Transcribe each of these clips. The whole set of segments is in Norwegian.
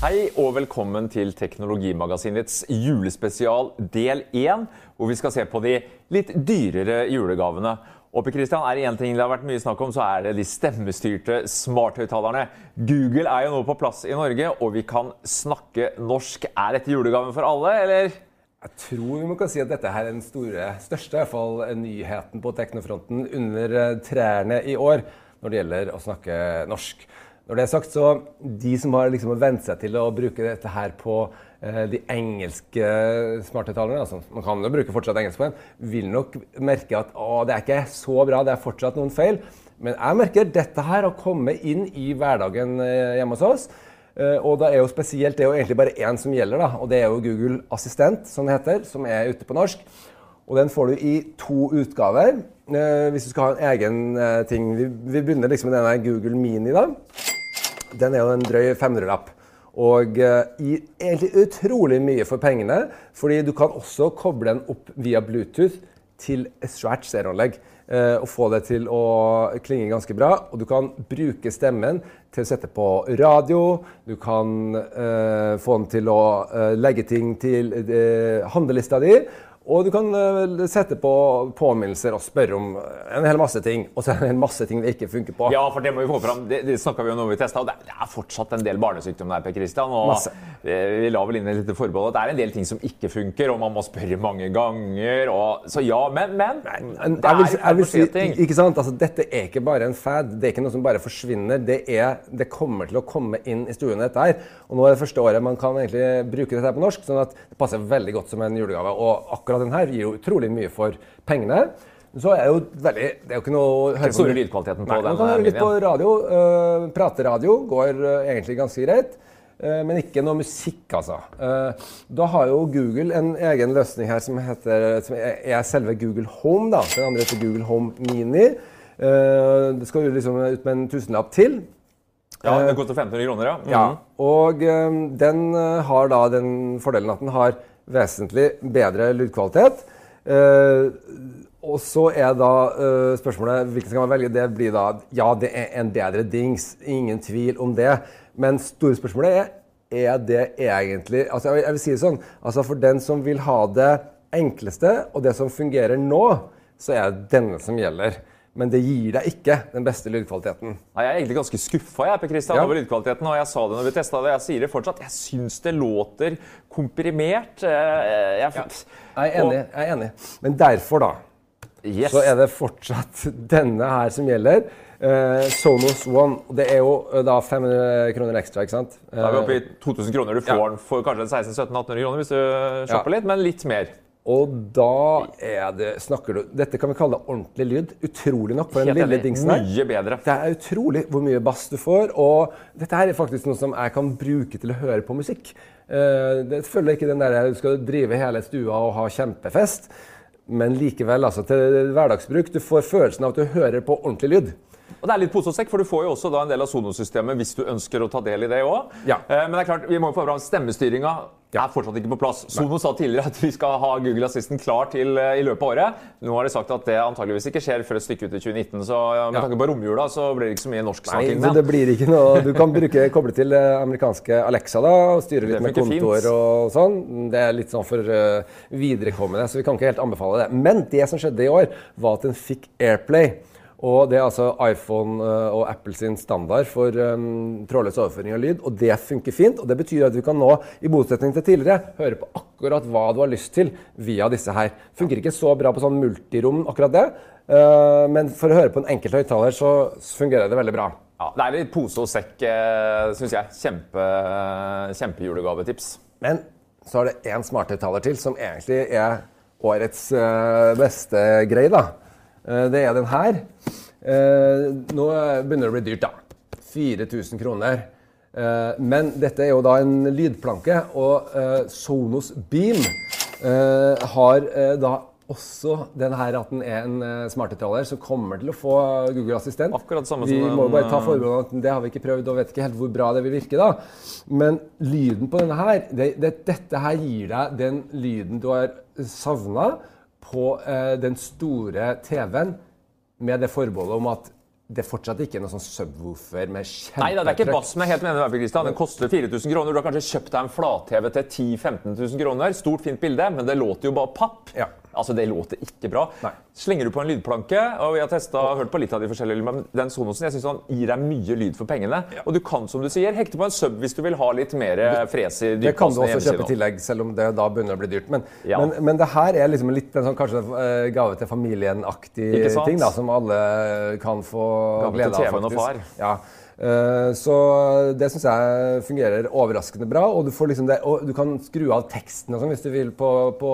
Hei og velkommen til Teknologimagasinets julespesial del 1, hvor vi skal se på de litt dyrere julegavene. Og Per Christian, er det én ting det har vært mye snakk om, så er det de stemmestyrte smarthøyttalerne. Google er jo nå på plass i Norge, og vi kan snakke norsk. Er dette julegaven for alle, eller? Jeg tror vi kan si at dette er den store, største i fall, nyheten på teknofronten under eh, trærne i år når det gjelder å snakke norsk. Når det er sagt, så de som har liksom vent seg til å bruke dette her på eh, de engelske smarthøyttalerne, altså, man kan jo bruke fortsatt engelsk på dem, vil nok merke at å, det er ikke så bra, det er fortsatt noen feil. Men jeg merker dette her har kommet inn i hverdagen eh, hjemme hos oss. Eh, og det er jo spesielt, det er jo egentlig bare én som gjelder, da, og det er jo Google Assistent, som det heter, som er ute på norsk. Og den får du i to utgaver. Eh, hvis du skal ha en egen eh, ting. Vi begynner liksom med denne Google Mini. da. Den er jo en drøy 500-lapp. Og gir egentlig utrolig mye for pengene. Fordi du kan også koble den opp via Bluetooth til et svært stereoanlegg. Uh, og få det til å klinge ganske bra. Og du kan bruke stemmen til å sette på radio. Du kan uh, få den til å legge ting til handlelista di. Og du kan uh, sette på påminnelser og spørre om en hel masse ting. Og så er det en masse ting det ikke funker på. Ja, for det må vi få fram. Det, det snakka vi om når vi testa, og det, det, er fortsatt en del barnesykdom der, Per Christian. Og masse. vi la vel inn et lite forbehold at det er en del ting som ikke funker, og man må spørre mange ganger. Og, så ja, men, men det er jeg vil si. Ikke sant? Altså, dette er ikke bare en fad. Det er ikke noe som bare forsvinner. Det, er, det kommer til å komme inn i stuene, dette her. Og nå er det første året man kan egentlig bruke dette på norsk, sånn at det passer veldig godt som en julegave. Og akkurat den her gir jo utrolig mye for pengene. Så er jo veldig Det er jo ikke noe Den store lydkvaliteten på Nei, den. Man kan høre litt på radio. Uh, prateradio går uh, egentlig ganske greit. Uh, men ikke noe musikk, altså. Da har jo Google en egen løsning her som, heter, som er selve Google Home. da. Den andre heter Google Home Mini. det skal jo liksom ut med en tusenlapp til. Ja, Den koster 1500 kroner, ja. Mm. ja. Og den har da den fordelen at den har vesentlig bedre lydkvalitet. Uh, og så er da uh, spørsmålet hvilken skal man velge. Det blir da ja, det er en bedre dings. Ingen tvil om det. Men store spørsmålet er er det egentlig altså jeg, jeg vil si det sånn, altså For den som vil ha det enkleste, og det som fungerer nå, så er det denne som gjelder men det gir deg ikke den beste lydkvaliteten. Nei, jeg er egentlig ganske skuffa ja. over lydkvaliteten. og Jeg sa det når vi testa det, jeg sier det fortsatt. Jeg syns det låter komprimert. Eh, jeg, ja. jeg, er enig, jeg, er enig, Men derfor, da, yes. så er det fortsatt denne her som gjelder. Uh, Sonos One. Det er jo uh, da 500 kroner ekstra, ikke sant? Da er vi oppe i 2000 kroner. Du får ja. den for kanskje 1600-1700-1800 kroner hvis du shopper litt, men litt mer. Og da er det snakker du, Dette kan vi kalle det ordentlig lyd. Utrolig nok for den lille dingsen her. Mye bedre. Det er utrolig hvor mye bass du får. Og dette her er faktisk noe som jeg kan bruke til å høre på musikk. Uh, det følger ikke den der du skal drive hele stua og ha kjempefest. Men likevel, altså til hverdagsbruk. Du får følelsen av at du hører på ordentlig lyd. Og det er litt pose og sekk, for Du får jo også da en del av sonosystemet hvis du ønsker å ta del i det òg. Ja. Uh, men det er klart, vi må jo få fram stemmestyringa ja. er fortsatt ikke på plass. Sono sa tidligere at vi skal ha Google Assistant klar til uh, i løpet av året. Nå har de sagt at det antageligvis ikke skjer før et stykke ut i 2019. Så uh, med tanke på romjula så blir det ikke så mye norsksnakking. Nei, det blir ikke noe. Du kan bruke, koble til uh, amerikanske Alexa da, og styre litt med kontoer fint. og sånn. Det er litt sånn for viderekommende, så vi kan ikke helt anbefale det. Men det som skjedde i år, var at den fikk Airplay. Og Det er altså iPhone eh, og Apple sin standard for um, trådløs overføring av lyd. og Det funker fint. og Det betyr at du kan nå, i motsetning til tidligere, høre på akkurat hva du har lyst til via disse her. Funker ikke så bra på sånn multirom, akkurat det. Uh, men for å høre på en enkelt høyttaler så fungerer det veldig bra. Ja, Det er litt pose og sekk, syns jeg. Kjempe, kjempejulegavetips. Men så er det én smarthøyttaler til som egentlig er årets uh, beste greie. da. Det er den her. nå begynner det å bli dyrt, da. 4000 kroner. men dette er jo da en lydplanke, og Sonos Beam har da også den her at den er en smarthøyttaler som kommer til å få Google Assistent. Akkurat samme vi som må bare ta eh, forbehold om det har vi ikke prøvd og vet ikke helt hvor bra det vil virke. da. Men lyden på denne her, det, det, dette her gir deg den lyden du har savna på eh, den store TV-en, med det forbeholdet om at det fortsatt ikke er noe sånn subwoofer med kjempetrykk. Nei, det er ikke bass, men helt med Kristian. Den koster 4000 kroner. Du har kanskje kjøpt deg en flat-TV til 10 000-15 000 kroner. Stort, fint bilde, men det låter jo bare papp. Ja. Altså, Det låter ikke bra. Nei. Slenger du på en lydplanke, og jeg har testet, og hørt på litt av de forskjellige, men den Sonosen jeg synes han gir deg mye lyd for pengene. Ja. Og du kan som du sier, hekte på en sub hvis du vil ha litt mer fres i Det kan du også kjøpe i tillegg, selv om det da begynner å bli dyrt. Men, Ja. men, men det her er liksom litt en sånn kanskje eh, gave til familien-aktig ting, da, som alle kan få Gave til glede av, TV-en og faktisk. Ja. Eh, Så det syns jeg fungerer overraskende bra. Og du, liksom det, og du kan skru av teksten og sånn hvis du vil på, på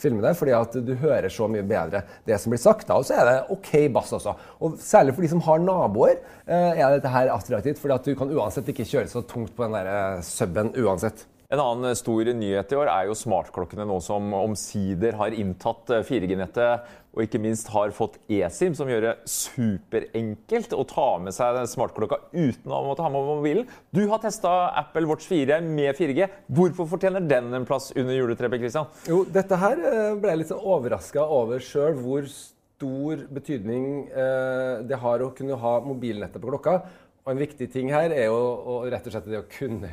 filmene, fordi at du hører så mye bedre det som blir sagt. Og så er det OK bass også. Og særlig for de som har naboer, eh, er dette her attraktivt. fordi at du kan uansett ikke kjøre så tungt på den der eh, suben uansett. En annen stor nyhet i år er jo smartklokkene nå som omsider har inntatt 4G-nettet, og ikke minst har fått eSIM, som gjør det superenkelt å ta med seg smartklokka uten å måtte ha med mobilen. Du har testa Apple Watch 4 med 4G. Hvorfor fortjener den en plass under juletreet? Christian? Jo, dette her eh, ble jeg litt sånn overraska over sjøl, hvor stor betydning eh, det har å kunne ha mobilnettet på klokka. Og en viktig ting her er jo rett og slett det å kunne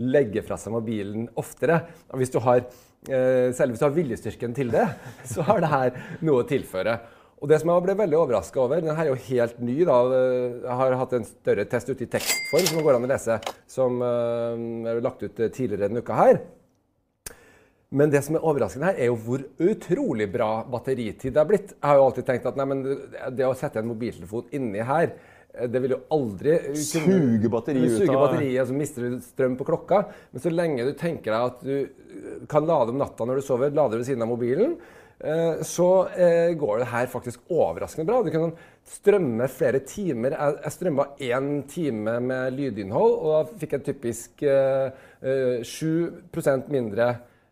legge fra seg mobilen oftere. Og hvis du har, eh, selv hvis du har viljestyrken til det, så har det her noe å tilføre. Og det som jeg ble veldig overraska over, den her er jo helt ny. da, Jeg har hatt en større test ute i tekstform som går an å lese, som eh, er lagt ut tidligere denne uka her. Men det som er overraskende her, er jo hvor utrolig bra batteritid det har blitt. Jeg har jo alltid tenkt at nei, det å sette en mobiltelefon inni her, det vil jo aldri Suge batteriet ut av- batteriet, Så mister du strøm på klokka. Men så lenge du tenker deg at du eh, kan lade om natta når du sover, lader ved siden av mobilen, eh, så eh, går det her faktisk overraskende bra. Du kan strømme flere timer. Jeg, strømma én time med lydinnhold, og da fikk jeg typisk eh, eh, 7 mindre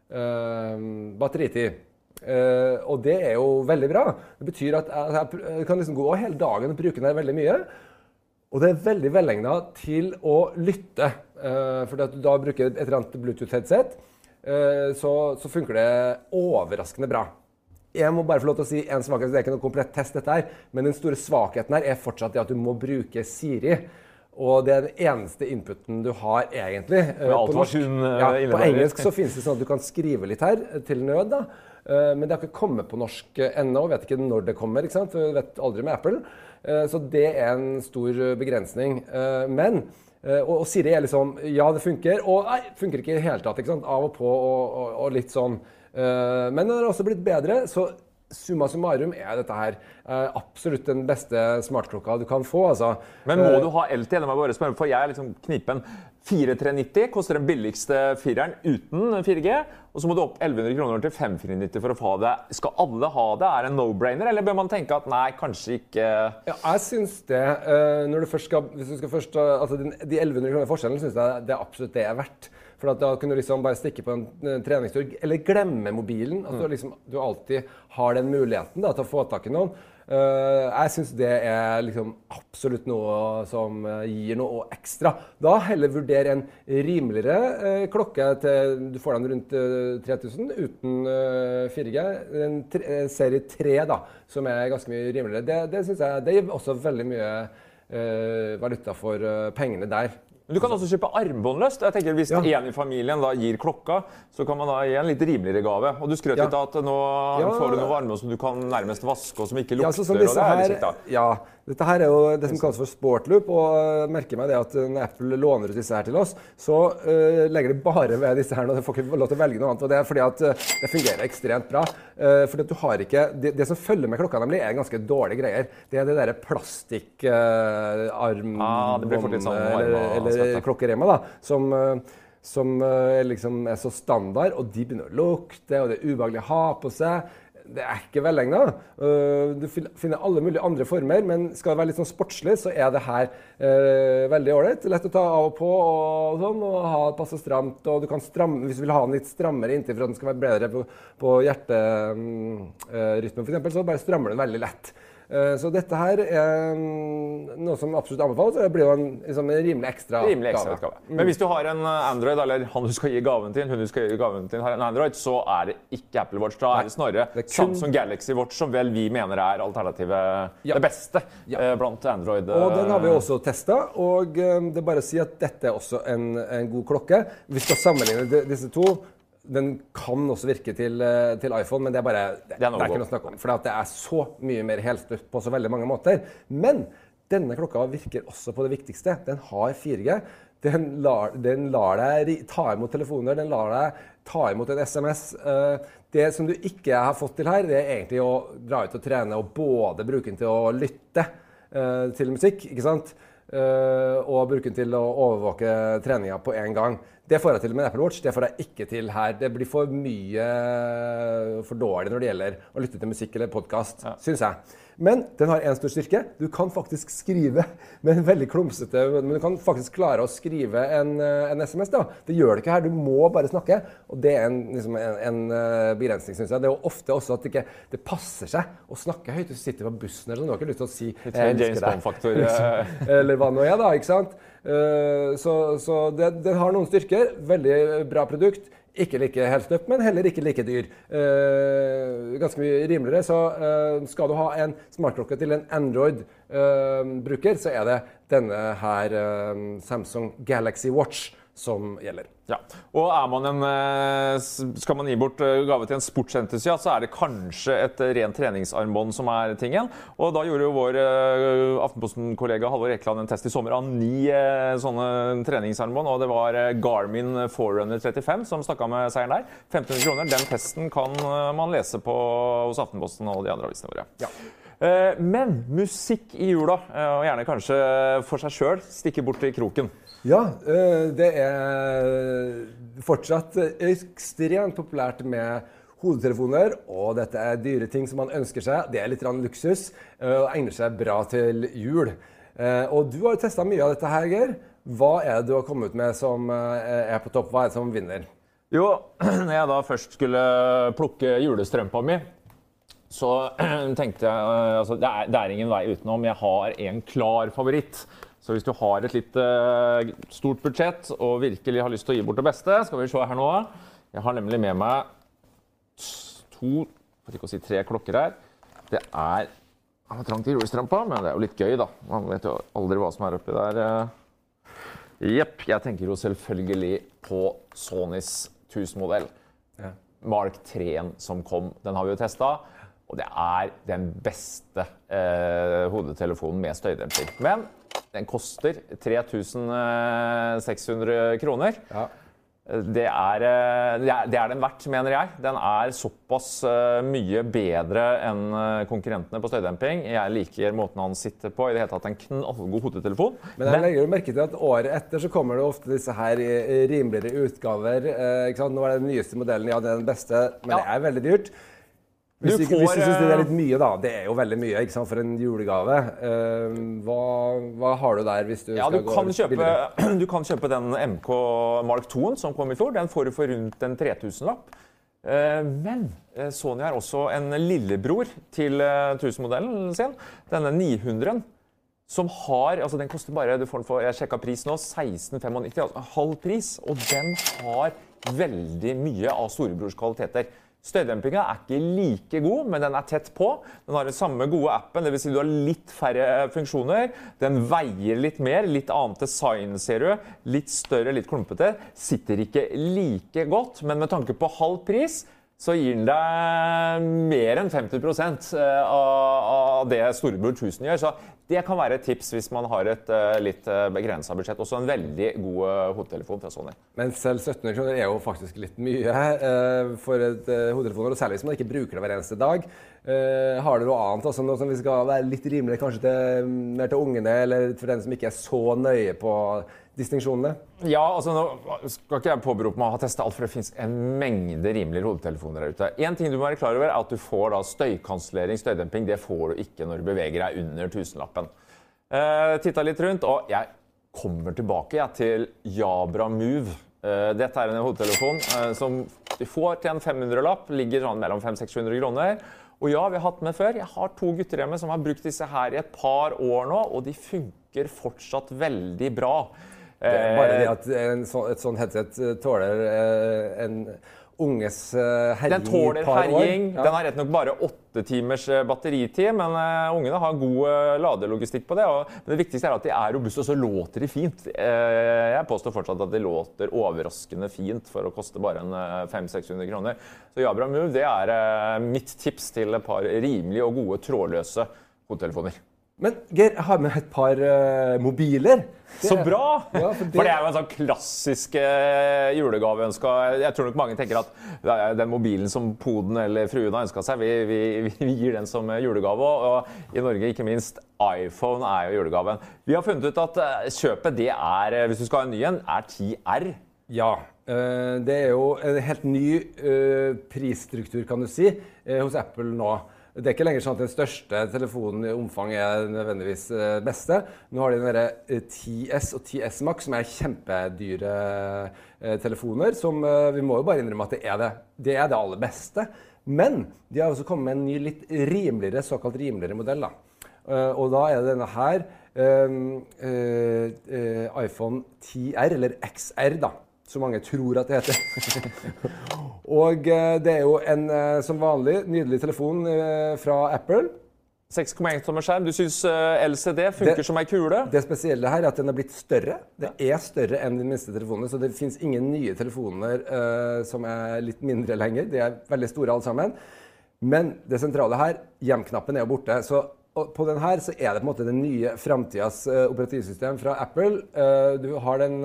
eh, batteritid. Uh, og det er jo veldig bra. Det betyr at jeg, jeg, kan liksom gå hele dagen og bruke den veldig mye. Og det er veldig velegna til å lytte. Uh, for at du da bruker et eller annet Bluetooth-headset, eh, så, så funker det overraskende bra. Jeg må bare få lov til å si en svakhet, Det er ikke noe komplett test, dette her, men den store svakheten her er fortsatt det at du må bruke Siri. Og det er den eneste inputen du har, egentlig. eh, på norsk. eh, ja, På engelsk så finnes det sånn at du kan skrive litt her, eh, til nød. da. Eh, Men det har ikke kommet på norsk eh, ennå. Vet ikke når det kommer. ikke sant? Vet aldri med Apple. Eh, Så det er en stor eh, begrensning. Eh, Men Og, og Siri er liksom Ja, det funker. Og nei, funker ikke i det hele tatt. ikke sant? Av og på og, og, og litt sånn. Men den har også blitt bedre. så Summa summarum er dette her absolutt den beste smartklokka du kan få. altså. Men må du ha LTE? Det må bare spørre, for jeg er liksom knipen. 4390 koster den billigste fireren uten 4G. Og så må du opp 1100 kroner til 5490 for å få det. Skal alle ha det? Er det en no-brainer, eller bør man tenke at nei, kanskje ikke Ja, jeg syns det. eh, når du først skal, hvis du skal først, eh, altså De 1100 kroner forskjellen syns jeg det er absolutt det er verdt. For at da kunne du liksom bare stikke på en treningstur, eller glemme mobilen. At du, liksom, du alltid har den muligheten da, til å få tak i noen. Eh, jeg syns det er liksom absolutt noe som eh, gir noe ekstra. Da heller vurdere en rimeligere eh, klokke til Du får den rundt eh, 3000 uten eh, 4G. En serie 3, da, som er ganske mye rimeligere. Det, det synes jeg det gir også veldig mye valuta for pengene der. Men Du kan også kjøpe armbåndløst. Jeg tenker Hvis Ja. en i familien da gir klokka, så kan man da gi en litt rimeligere gave. Og Du skrøt Ja. litt av at nå Ja. får du noe armbånd som du kan nærmest vaske, og som ikke lukter. Ja, så som og det disse er litt her, kjekt, da. ja, dette her er jo det som kalles for sportloop. Og jeg merker meg det at når Apple låner ut disse her til oss, så uh, legger de bare ved disse her. og Du får ikke lov til å velge noe annet. Og det er fordi at eh, det fungerer ekstremt bra. Uh, fordi at du har ikke, det, det som følger med klokka, nemlig, er ganske dårlige greier. Det er det derre plastikkarm... Ah, det blir fort litt sånn eller, eller svette. klokkeremma, da. Som, Uh, som eh, liksom er så standard, og de begynner å lukte, og det er ubehagelig å ha på seg. Det er ikke velegna. Uh, du finner alle mulige andre former, men skal det være litt sånn sportslig, så er det her eh, veldig ålreit. Lett å ta av og på og sånn, og ha passe stramt. Og du kan stramme, hvis du vil ha den litt strammere inntil for at den skal være bedre på, på hjerterytmen, f.eks., så bare strammer den veldig lett. Eh, så dette her er mm, noe som absolutt anbefales. Det blir jo en, liksom, en rimelig ekstra rimelig ekstra gave. gave. Men hvis du har en eh, Android, eller han du skal gi gaven til, hun du skal gi gaven til har en Android, så er det ikke Apple Watch. Da er det snarere det er kun... Samsung Galaxy Watch, som vel vi mener er alternativet ja. det beste ja. Eh, blant Android. Og den har vi også testa. Og det er bare å si at dette er også en, en god klokke. Vi skal sammenligne disse to den kan også virke til, eh, til, iPhone, men det er bare det, det er, ikke noe å snakke om. For det er så mye mer helstøtt på så veldig mange måter. Men denne klokka virker også på det viktigste. Den har 4G. Den lar, den lar deg ta imot telefoner, den lar deg ta imot en SMS. Eh, det som du ikke har fått til her, det er egentlig å dra ut og trene og både bruke den til å lytte eh, til musikk, ikke sant? Og bruke den til å overvåke treninga på en gang. Det får jeg til med Apple Watch, det får jeg ikke til her. Det blir for mye for dårlig når det gjelder å lytte til musikk eller podkast, ja. syns jeg. Men den har én stor styrke. Du kan faktisk skrive med en veldig klumsete Men du kan faktisk klare å skrive en, eh, en SMS. da. Det gjør du ikke her. Du må bare snakke. Og det er en, liksom en, en eh, begrensning, syns jeg. Det er jo ofte også at det ikke det passer seg å snakke høyt. Du sitter på bussen eller sånn. Du har ikke lyst til å si jeg James Bond-faktor. eller hva nå er, da. ikke sant? Eh, så, så det, det har noen styrker. Veldig bra produkt. Ikke like helstøpt, men heller ikke like dyr. Eh, ganske mye rimeligere. Så eh, skal du ha en smartklokke til en Android-bruker, eh, så er det denne her eh, Samsung Galaxy Watch som gjelder. Ja, og en, eh, Skal man gi bort eh, gave til en sportsentusiast, så er det kanskje et rent treningsarmbånd som er tingen. Og Da gjorde jo vår eh, Aftenposten-kollega Halvor Ekeland en test i sommer av ni sånne treningsarmbånd. og Det var Garmin Forerunner 35 som stakk av med seieren der. 1500 kroner. Den testen kan man lese på hos Aftenposten og de andre avisene våre. Ja. Men musikk i jula, og gjerne kanskje for seg sjøl, stikke bort til kroken. Ja, eh, det er fortsatt ekstremt populært med hodetelefoner. Og dette er dyre ting som man ønsker seg. Det er litt luksus eh, og egner seg bra til jul. Eh, og du har jo testa mye av dette her, Geir. Hva er det du har kommet ut med som er på topp? Hva er det som vinner? Jo, når jeg da først skulle plukke julestrømpa mi, så tenkte jeg altså, det, er, det er ingen vei utenom. Jeg har en klar favoritt. Så hvis du har et litt uh, stort budsjett og virkelig har lyst til å gi bort det beste, skal vi se her nå. Jeg har nemlig med meg to, for ikke å si tre klokker her. Det er Jeg har trangt i julestrømpa, men det er jo litt gøy, da. Man vet jo aldri hva som er oppi der. Jepp. Jeg tenker jo selvfølgelig på Sonys 1000-modell. Ja. Mark 3-en som kom. Den har vi jo testa. Og det er den beste eh, hodetelefonen med støydemper. Men den koster 3600 kroner. Ja. Det er, eh, det er, den verdt, mener jeg. Den er såpass eh, mye bedre enn eh, konkurrentene på støydemping. Jeg liker måten han sitter på. i det hele tatt En knallgod hodetelefon. Men jeg legger merke til at året etter så kommer det ofte disse her rimeligere utgaver. Nå er det den nyeste modellen, ja, det er den beste, men ja. det er veldig dyrt. Hvis du, får, hvis du syns det er litt mye, da. Det er jo veldig mye ikke sant, for en julegave. Uh, hva, hva, har du der hvis du ja, skal du gå kjøpe, Du kan kjøpe den MK Mark 2-en som kom i fjor. Den får du for rundt en 3000-lapp. Uh, eh, men Sony har også en lillebror til 1000-modellen sin. Denne 900-en. Som har altså Den koster bare du får den for, Jeg sjekka pris nå. 1695, altså halv pris. Og den har veldig mye av storebrors kvaliteter. Støydempinga er ikke like god, men den er tett på. Den har den samme gode appen, dvs. Si du har litt færre funksjoner. Den veier litt mer. Litt annet design, ser du. Litt større, litt klumpete. Sitter ikke like godt, men med tanke på halv pris så gir den deg mer enn 50 eh, av det Storebror 1000 gjør. Så det kan være et tips hvis man har et uh, litt eh, begrensa budsjett. Også en veldig god uh, hodetelefon fra Sony. Men selv 1700 kroner er jo faktisk litt mye for et uh, hodetelefon, og særlig hvis man ikke bruker det hver eneste dag. Har du noe annet også, noe som vi skal være litt rimeligere kanskje til, mer til ungene, eller for den som ikke er så nøye på distinksjonene? Ja, altså nå skal ikke jeg påberope meg å ha testa alt, for det fins en mengde rimelige hodetelefoner der ute. En ting du må være klar over, er at du får da støykansellering, støydemping. Det får du ikke når du beveger deg under tusenlappen. Uh, Titta litt rundt, og jeg kommer tilbake jeg, til Jabra Move. Uh, dette er en hodetelefon uh, som du får til en 500-lapp. Ligger sånn mellom 500-600 kroner. Og ja, vi har hatt med før. Jeg har to gutter hjemme som har brukt disse her i et par år nå, og de funker fortsatt veldig bra. Det er bare det at så, et sånt headset eh, tåler eh, en unges herjing Den tåler herjing. Ja. Den har rett nok bare åtte timers batteritid, men ungene har god ladelogistikk på det. Men det viktigste er at de er robuste, og så låter de fint. Jeg påstår fortsatt at de låter overraskende fint for å koste bare en 500-600 kroner. Så Jabra Move det er mitt tips til et par rimelige og gode trådløse hodetelefoner. Men Geir, jeg har med et par uh, mobiler. Det, så bra! Ja, for, det... for, det... er jo en sånn klassisk uh, julegaveønska. Jeg tror nok mange tenker at den mobilen som poden eller fruen har ønska seg, vi, vi, vi, gir den som julegave. Og i Norge ikke minst iPhone er jo julegaven. Vi har funnet ut at uh, kjøpet, det er, hvis du skal ha en ny en, er 10R. Ja. Det er jo en helt ny prisstruktur, kan du si, hos Apple nå. Det er ikke lenger sånn at den største telefonen i omfang er nødvendigvis eh, beste. Nå har de den 10S eh, og 10S Max, som er kjempedyre eh, telefoner. Som vi må jo bare innrømme at det er det, det, er det aller beste. Men de har også kommet med en ny, litt rimeligere, såkalt rimeligere modell. Da. Og da er det denne her. iPhone 10R, eller XR, da som mange tror at det heter. og eh, det er jo en eh, som vanlig nydelig telefon eh, fra Apple. 6,1 tommer skjerm. Du syns LCD funker det, som ei kule? Det spesielle her er at den er blitt større. Det er større enn de minste telefonene. Så det fins ingen nye telefoner uh, som er litt mindre lenger. De er veldig store alle sammen. Men det sentrale her, hjem-knappen er jo borte. Så på den her så er det på en måte den nye framtidas uh, operativsystem fra Apple. Uh, du har den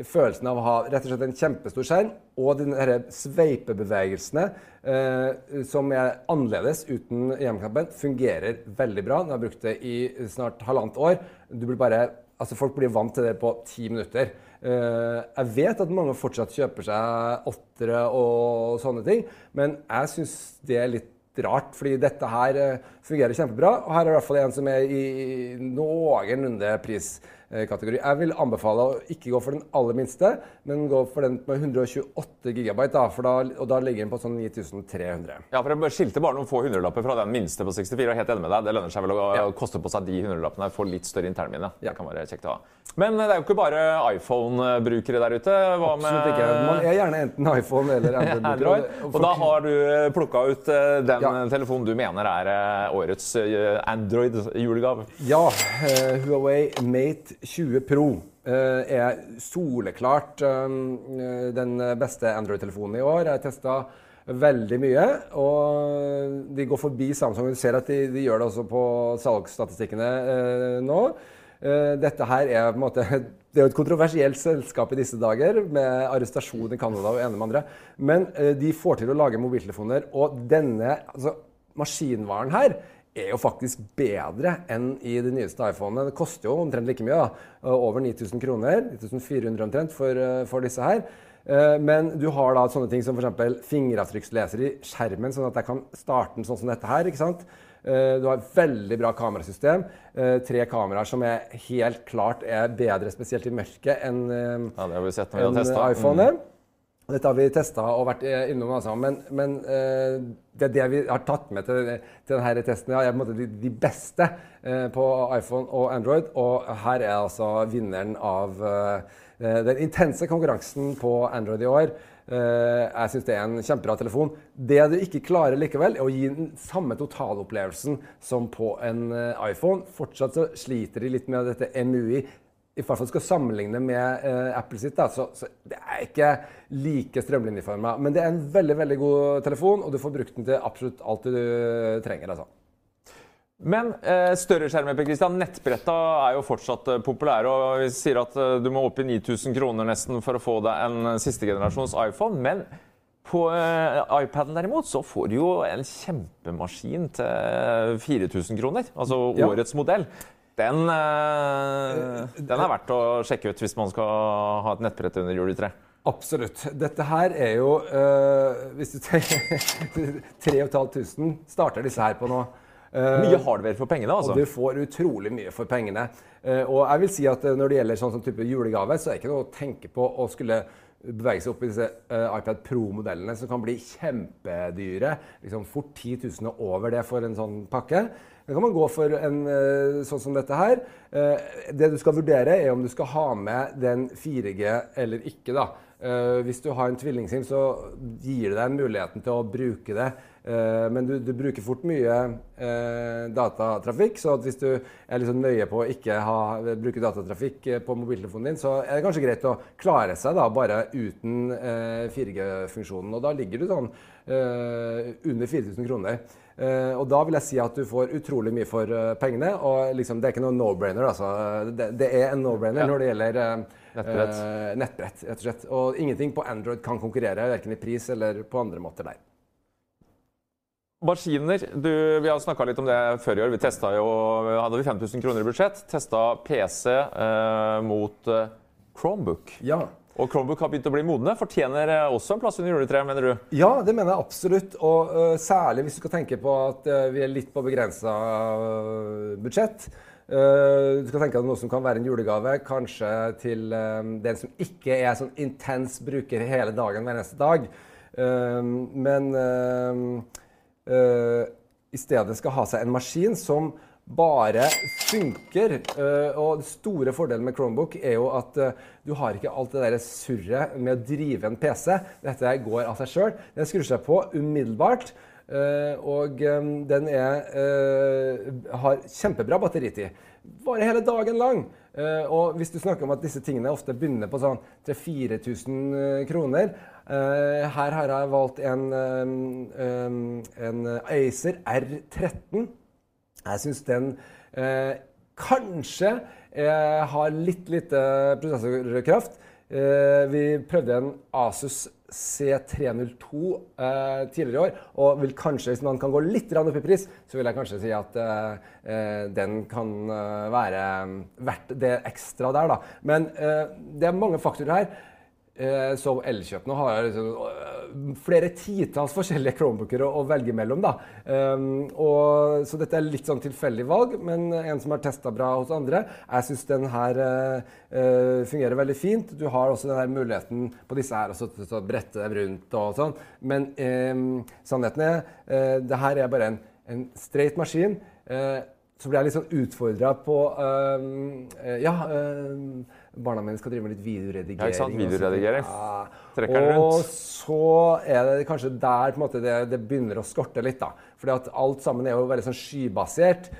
følelsen av å ha rett og slett en kjempestor skjerm og de sveipebevegelsene eh, som er annerledes uten hjemknappen, fungerer veldig bra. Nå har jeg brukt det i snart halvannet år. Blir bare, altså folk blir vant til det på ti minutter. Eh, jeg vet at mange fortsatt kjøper seg åttere og sånne ting, men jeg syns det er litt rart, fordi dette her eh, fungerer kjempebra. Og her er i hvert fall en som er i noenlunde pris kategori. Jeg vil anbefale å ikke gå for den aller minste, men gå for den med 128 GB. Da, da, og da ligger den på sånn 9300. Ja, for Jeg skilte bare noen få hundrelapper fra den minste på 64. og helt enig med deg. Det lønner seg vel å ja. koste på seg de hundrelappene. for litt større internminne. Ja. Det kan være kjekt å ha. Men det er jo ikke bare iPhone-brukere der ute. Hva Absolutt ikke. Man er gjerne enten iPhone eller Android. og, da har du eh, plukka ut eh, den ja. telefonen du mener er årets Android-julegave? Ja. Huawei Mate 20 Pro eh, er soleklart eh, den beste Android-telefonen i år. Jeg har testa veldig mye, og de går forbi Samsung. Du ser at de, de gjør det også på salgsstatistikkene eh, nå. Dette her er på en måte det er jo et kontroversielt selskap i disse dager, med arrestasjon i Canada og ene med andre. Men de får til å lage mobiltelefoner, og denne altså, maskinvaren her er jo faktisk bedre enn i de nyeste iPhonene. Det koster jo omtrent like mye. da, Over 9000 kroner. 9400 omtrent for, eh, for, disse her. Eh, men du har da sånne ting som f.eks. fingeravtrykksleser i skjermen, sånn at jeg kan starte den sånn som dette her. ikke sant? Eh, du har et veldig bra kamerasystem. Tre kameraer som er helt klart er bedre, spesielt i mørket, enn ja, en iPhone. Mm. Dette har vi testa og vært eh, innom, altså. men, men det det, det vi har tatt med til, til denne testen, ja, er på en måte de, de beste uh, på iPhone og Android. Og her er altså vinneren av den intense konkurransen på Android i år. jeg syns det er en kjempebra telefon. Det du ikke klarer likevel, er å gi den samme totalopplevelsen som på en iPhone. Fortsatt så sliter de litt med dette MUI i hvert fall skal sammenligne med uh, Apple sitt, da, så, så, det er ikke like strømlinjeforma. Men det er en veldig veldig god telefon, og du får brukt den til absolutt alt du trenger. altså. Men eh, større skjermer Per Christian, nettbretta er jo fortsatt eh, populære. og Vi sier at eh, du må opp i 9000 kroner nesten for å få deg en siste generasjons iPhone. Men På uh, iPaden derimot så får du jo en kjempemaskin til 4000 kroner. Altså ja. årets modell. Den, uh, den, er verdt å sjekke ut hvis man skal ha et nettbrett under juletreet. Absolutt. Dette her er jo uh, Hvis du tenker 3500 starter disse her på nå. Uh, mye hardware for pengene, altså. Og du får utrolig mye for pengene. Uh, og jeg vil si at når det gjelder sånn, sånn type julegave, så er det ikke noe å tenke på å skulle bevege seg opp i disse iPad Pro-modellene som kan bli kjempedyre. Liksom fort 10 000 over det for en sånn pakke. Da kan man gå for en sånn som dette her. Det du skal vurdere, er om du skal ha med den 4G eller ikke. da. Uh, hvis du har en tvillingsim, så gir det deg muligheten til å bruke det. Men du, du, bruker fort mye datatrafikk, så hvis du er liksom nøye på å ikke ha, bruke datatrafikk på mobiltelefonen din, så er det kanskje greit å klare seg da bare uten 4G-funksjonen. Og da ligger du sånn under 4000 kroner. Uh, og da vil jeg si at du får utrolig mye for uh, pengene. Og liksom, det er ikke noe no-brainer. Altså. Det, det, er en no-brainer ja. når det gjelder uh, nettbrett. nettbrett. rett Og slett. Og ingenting på Android kan konkurrere, verken i pris eller på andre måter der. Maskiner. Du, vi har snakka litt om det før i år. Vi testa jo, hadde vi 5000 kroner i budsjett. Testa PC mot Chromebook. Ja. Og Chromebook har begynt å bli modne. Fortjener også en plass under juletreet, mener du? Ja, det mener jeg absolutt. Og uh, særlig hvis du skal tenke på at uh, vi er litt på begrensa uh, budsjett. du skal tenke at noe som kan være en julegave, kanskje til den som ikke er sånn intens bruker hele dagen hver eneste dag. men i stedet skal ha seg en maskin som bare funker. Eh, og den store fordelen med Chromebook er jo at eh, du har ikke alt det der surret med å drive en PC. Dette går av seg sjøl. Den skrur seg på umiddelbart. Eh, og den er, har kjempebra batteritid. Varer hele dagen lang. og hvis du snakker om at disse tingene ofte begynner på sånn 3000-4000 kroner Her har jeg valgt en, en Acer R13. Jeg syns den eh, kanskje eh, har litt lite prosessorkraft. Eh, vi prøvde en Asus C302 eh, tidligere i år, og vil kanskje, hvis man kan gå litt opp i pris, så vil jeg kanskje si at eh, eh, den kan være verdt det ekstra der, da. Men det er mange faktorer her. Eh, så Elkjøp nå har liksom, eh, flere titalls forskjellige Chromebooker å, å, velge mellom. Da. Um, og, så dette er litt sånn tilfeldig valg, men en som har testa bra hos andre. Jeg syns den her uh, fungerer veldig fint. Du har også den muligheten på disse her til å brette dem rundt og sånn. Men um, sannheten er uh, det her er bare en, en straight maskin. Uh, så ble jeg litt sånn utfordra på Ja barna mine skal drive med litt videoredigering. Ja, ikke sant? Videoredigering. Ja. Trekker den rundt. Og så er det kanskje der måte, det, det, begynner å skorte litt. da. Fordi at alt sammen er jo veldig sånn skybasert.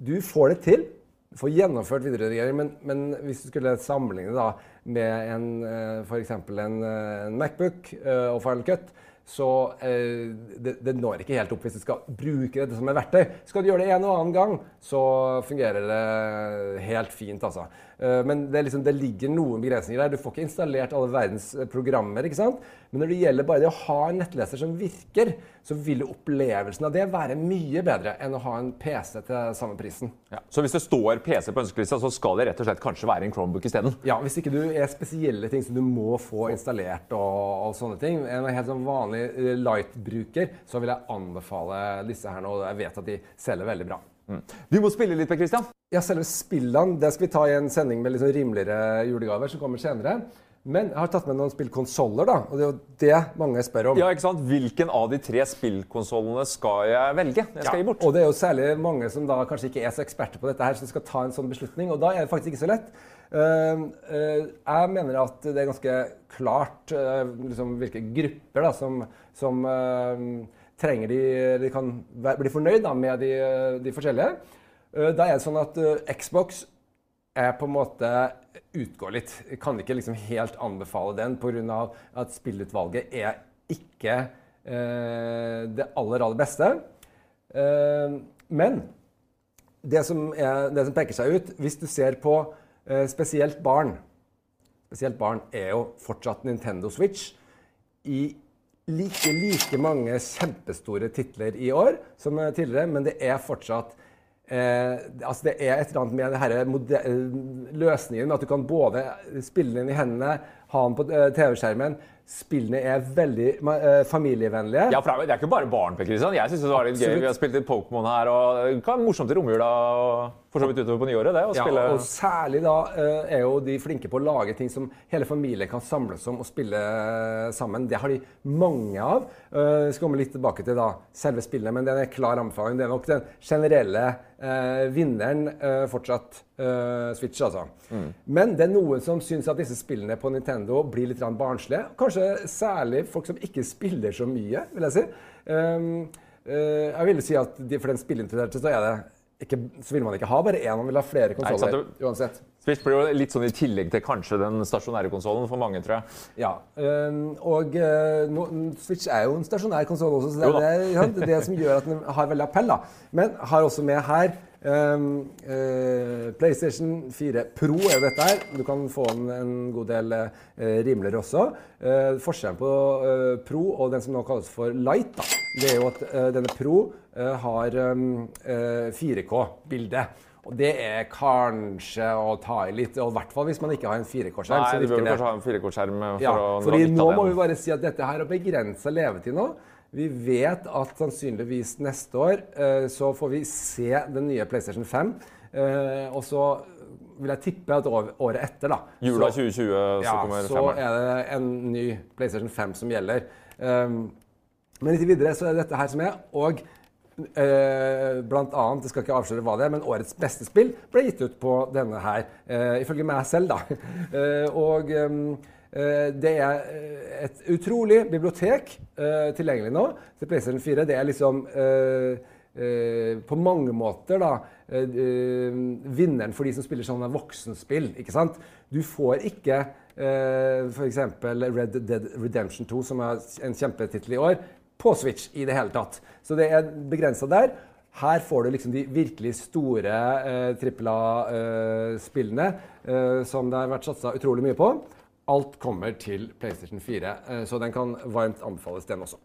Du får det til. Du får gjennomført videoredigering, men, men hvis du skulle sammenligne da med en, eh, f.eks. En, eh, en Macbook eh, og Final Cut, så eh, det, det, når ikke helt opp hvis du skal bruke dette som et verktøy. Skal du gjøre det en og annen gang, så fungerer det helt fint. altså. Eh, men det, liksom, det, ligger noen begrensninger der. Du får ikke installert alle verdens eh, programmer. ikke sant? Men når det gjelder bare det å ha en nettleser som virker, så vil opplevelsen av det være mye bedre enn å ha en PC til samme prisen. Ja. Så hvis det står PC på ønskelista, så skal det rett og slett kanskje være en Chromebook isteden? Ja, hvis ikke du er spesielle ting som du må få installert og, og sånne ting. En helt sånn vanlig eh, light-bruker, så vil jeg anbefale disse her nå. Jeg vet at de selger veldig bra. Mm. Vi må spille litt, Per Christian. Ja, selve spillene det skal vi ta i en sending med litt sånn rimeligere julegaver som kommer senere. Men jeg har tatt med noen spillkonsoller, da. Og det er jo det mange spør om. Ja, ikke sant? Hvilken av de tre spillkonsollene skal jeg velge? Jeg skal ja, gi bort. Og det er jo særlig mange som da kanskje ikke er så eksperter på dette her, som skal ta en sånn beslutning. Og da er det faktisk ikke så lett. Uh, uh, jeg mener at det er ganske klart uh, liksom, hvilke grupper da, som, som trenger de, de kan bli fornøyd da, med de, de forskjellige. Da er det sånn at Xbox er på en måte utgår litt. Jeg kan ikke liksom helt anbefale den pga. at spillutvalget er ikke eh, det aller, aller beste. Eh, men det som, er, det som, peker seg ut, hvis du ser på eh, spesielt barn Spesielt barn er jo fortsatt Nintendo Switch. I like like mange kjempestore titler i år som tidligere, men det er fortsatt Eh, altså det er et eller annet med denne løsningen med at du kan både spille den i hendene, ha den på eh, TV-skjermen. Spillene er veldig uh, familievennlige. Ja, for Det er ikke bare barn. Per Kristian. Jeg synes det var litt Absolutt. gøy. Vi har spilt litt Pokémon her. og Det kan morsomt i romjula og for så vidt utover på nyåret. det, å ja, spille... og Særlig da uh, er jo de flinke på å lage ting som hele familien kan samles om og spille sammen. Det har de mange av. Uh, skal komme litt tilbake til da, selve spillene, men det er en klar anbefaling. Det er nok den generelle vinneren fortsatt Switch, altså. Mm. Men det er noen som syns at disse spillene på Nintendo blir litt barnslige. Kanskje særlig folk som ikke spiller så mye, vil jeg si. Um, uh, jeg vil si at de, For den spillinteresserte så er det ikke, så vil man ikke ha bare én, man vil ha flere konsoller uansett. Switch blir jo litt sånn i tillegg til kanskje den stasjonære konsollen for mange, tror jeg. Ja, um, og uh, no, Switch er jo en stasjonær konsoll også, så det er det, det, det som gjør at den har veldig appell. da. Men har også med her Um, uh, PlayStation 4 Pro er jo dette her. Du kan få den en god del uh, rimeligere også. Uh, forskjellen på Pro og den som nå kalles for Light, da, det er jo at denne Pro har um, 4K-bilde. Og det er kanskje å ta i litt, og i hvert fall hvis man ikke har en 4K-skjerm. Nei, du bør kanskje ha en 4K-skjerm for ja, å fordi Nå må vi bare si at dette her har begrensa levetid nå. Vi vet at sannsynligvis neste år eh, så får vi se den nye PlayStation 5. Eh, og så vil jeg tippe at året etter, da Jula 2020 så ja, kommer Så er det en ny PlayStation 5 som gjelder. Um, men litt videre så er det dette her som er. Og uh, blant annet, jeg skal ikke avsløre hva det er, men årets beste spill ble gitt ut på denne her. Uh, ifølge meg selv, da. Uh, og um, det er eh, et utrolig bibliotek eh, tilgjengelig nå til PlayStation 4. Det er liksom på mange måter da, vinneren for de som spiller sånne voksenspill. ikke sant? Du får ikke uh, f.eks. Red Dead Redemption 2, som er en kjempetittel i år, på Switch i det hele tatt. Så det er begrensa der. Her får du liksom de virkelig store uh, trippel A-spillene uh, som det har vært satsa utrolig mye på. Alt kommer til PlayStation 4, eh, så den kan varmt anbefales, den også.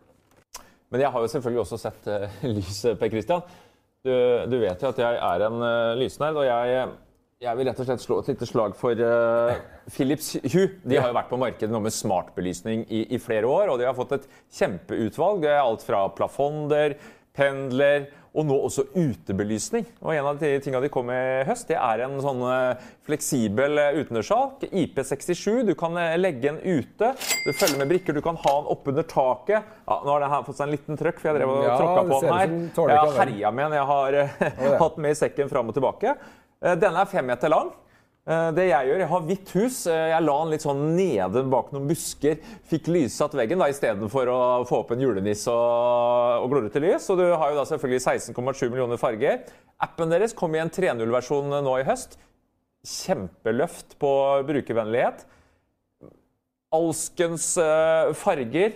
Men jeg har jo selvfølgelig også sett uh, lyset, Per Christian. Du, du, vet jo at jeg er en uh, lysnerd, og jeg, jeg, vil rett og slett slå et lite slag for uh, Philips Hue. De har jo vært på markedet nå med smartbelysning i, i flere år, og de har fått et kjempeutvalg. Det er alt fra plafonder, pendler og nå også utebelysning. Og En av de tingene de kom med i høst, det er en sånn eh, fleksibel eh, utendørssjalk. IP67. Du kan eh, legge den ute. Du følger med brikker. Du kan ha den oppunder taket. Ja, nå har den fått seg en liten trøkk, for jeg drev og ja, tråkka på den her. Jeg har herja med den. Jeg har hatt den med i sekken fram og tilbake. Denne er fem meter lang. Eh, det Jeg gjør, jeg har hvitt hus. Eh, jeg la den litt sånn nede bak noen busker. Fikk lyssatt veggen da, istedenfor å få opp en julenisse og, og glorete lys. Og du har jo da selvfølgelig 16,7 millioner farger. Appen deres kom i en 3.0-versjon nå i høst. Kjempeløft på brukervennlighet. Alskens farger.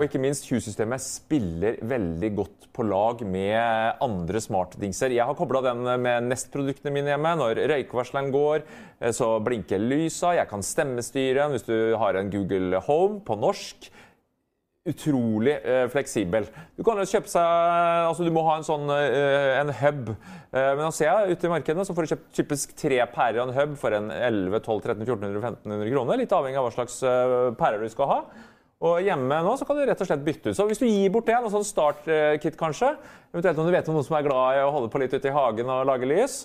Og ikke minst, Hue-systemet spiller veldig godt på lag med andre smartdingser. Jeg har kobla den med Nest-produktene mine hjemme. Når røykvarsleren går, eh, så blinker lysa. Jeg kan stemmestyre den hvis du har en Google Home på norsk. Utrolig eh, fleksibel. Du kan kjøpe seg altså Du må ha en sånn eh, en hub. Eh, men nå ser jeg ute i markedene så får du kjøpt typisk tre pærer og en hub for en 11 12 13 1400 1500 kroner. Litt avhengig av hva slags eh, pærer du skal ha. Og hjemme nå så kan du rett og slett bytte ut. Så hvis du gir bort det, noe sånn startkit kanskje, eventuelt om du vet om noen som er glad i å holde på litt ute i hagen og lage lys,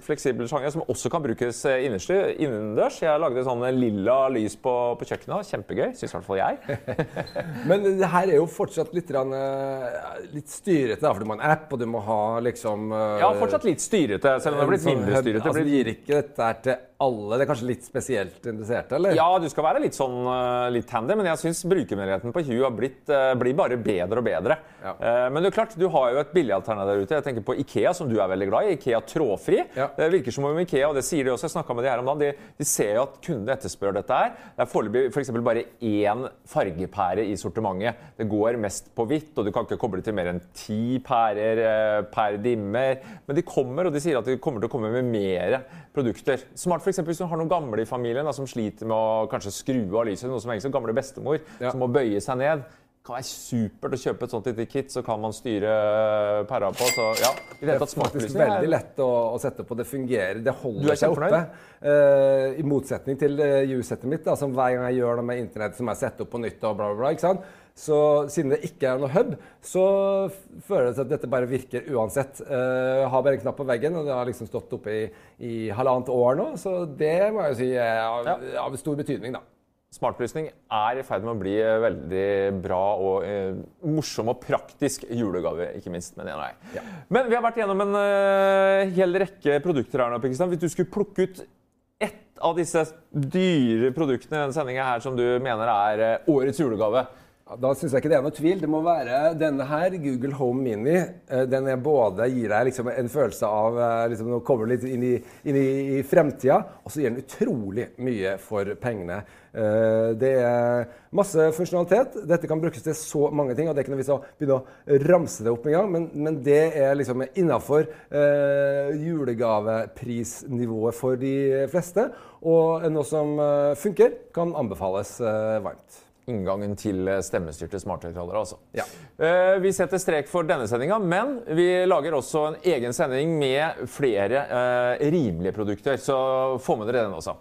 fleksibel sjanger som også kan brukes eh, innendørs. Jeg lagde sånn lilla lys på, på kjøkkenet. Kjempegøy. Syns i hvert fall jeg. Men det her er jo fortsatt litt, eh, litt styrete, for du må ha en app, og du må ha liksom eh, Ja, fortsatt litt styrete, selv om det har blitt sånn mindre styrete. Altså, det gir ikke dette her til alle? Det er kanskje litt spesielt interesserte, eller? Ja, du skal være litt sånn litt handy, men jeg syns brukermuligheten på Hue har blitt, blir bare bedre og bedre. Ja. Men det er klart, du har jo et billigalternativ der ute. Jeg tenker på Ikea, som du er veldig glad i. Ikea Trådfri. Ja. Det virker som om Ikea, og det sier de også, jeg snakka med de her om dagen, de, de, ser jo at kundene etterspør dette her. Det er foreløpig f.eks. For bare én fargepære i sortimentet. Det går mest på hvitt, og du kan ikke koble til mer enn ti pærer eh, per dimmer. Men de kommer, og de sier at de kommer til å komme med mer produkter. Smart f.eks. hvis du har noen gamle i familien da, som sliter med å kanskje skru av lyset, noe som egentlig gamle bestemor, ja. som må bøye seg ned Det kan være supert å kjøpe et sånt lite kit, så kan man styre pæra på. Så ja, i det Det er faktisk veldig lett å, å sette på. Det fungerer. Det holder er seg oppe. Eh, I motsetning til uh, U-settet mitt, da, som hver gang jeg gjør det med internett, som jeg setter opp på nytt og bla, bla, bla. ikke sant? Så siden det ikke er noe hub, så føler det seg at dette bare virker uansett. Uh, har bare en knapp på veggen, og det har liksom stått oppe i, i halvannet år nå. Så det må jeg jo si er av, Ja. av stor betydning, da. Smartlysning er i ferd med å bli eh, veldig bra og eh, morsom og praktisk julegave, ikke minst. Men. Ja. men vi har vært gjennom en eh, hel rekke produkter her nå. Pakistan. Hvis du skulle plukke ut ett av disse dyre produktene i denne sendinga her som du mener er eh, årets julegave, Da syns jeg ikke det er noe tvil. Det må være denne her, Google Home Mini. Eh, Den både gir deg liksom en følelse av eh, liksom, Nå kommer du litt inn i, inn i, i fremtida, og så gir den utrolig mye for pengene. Eh, Det er masse funksjonalitet. Dette kan brukes til så mange ting. og Det er ikke noe vits å begynne å ramse det opp en gang, men, men det er liksom innafor eh, julegaveprisnivået for de fleste. Og noe som funker, kan anbefales eh, varmt. Inngangen til eh, stemmestyrte smarthøyttalere. Altså. Ja. Eh, Vi setter strek for denne sendinga, men vi lager også en egen sending med flere eh, rimelige produkter. Så få med dere den også.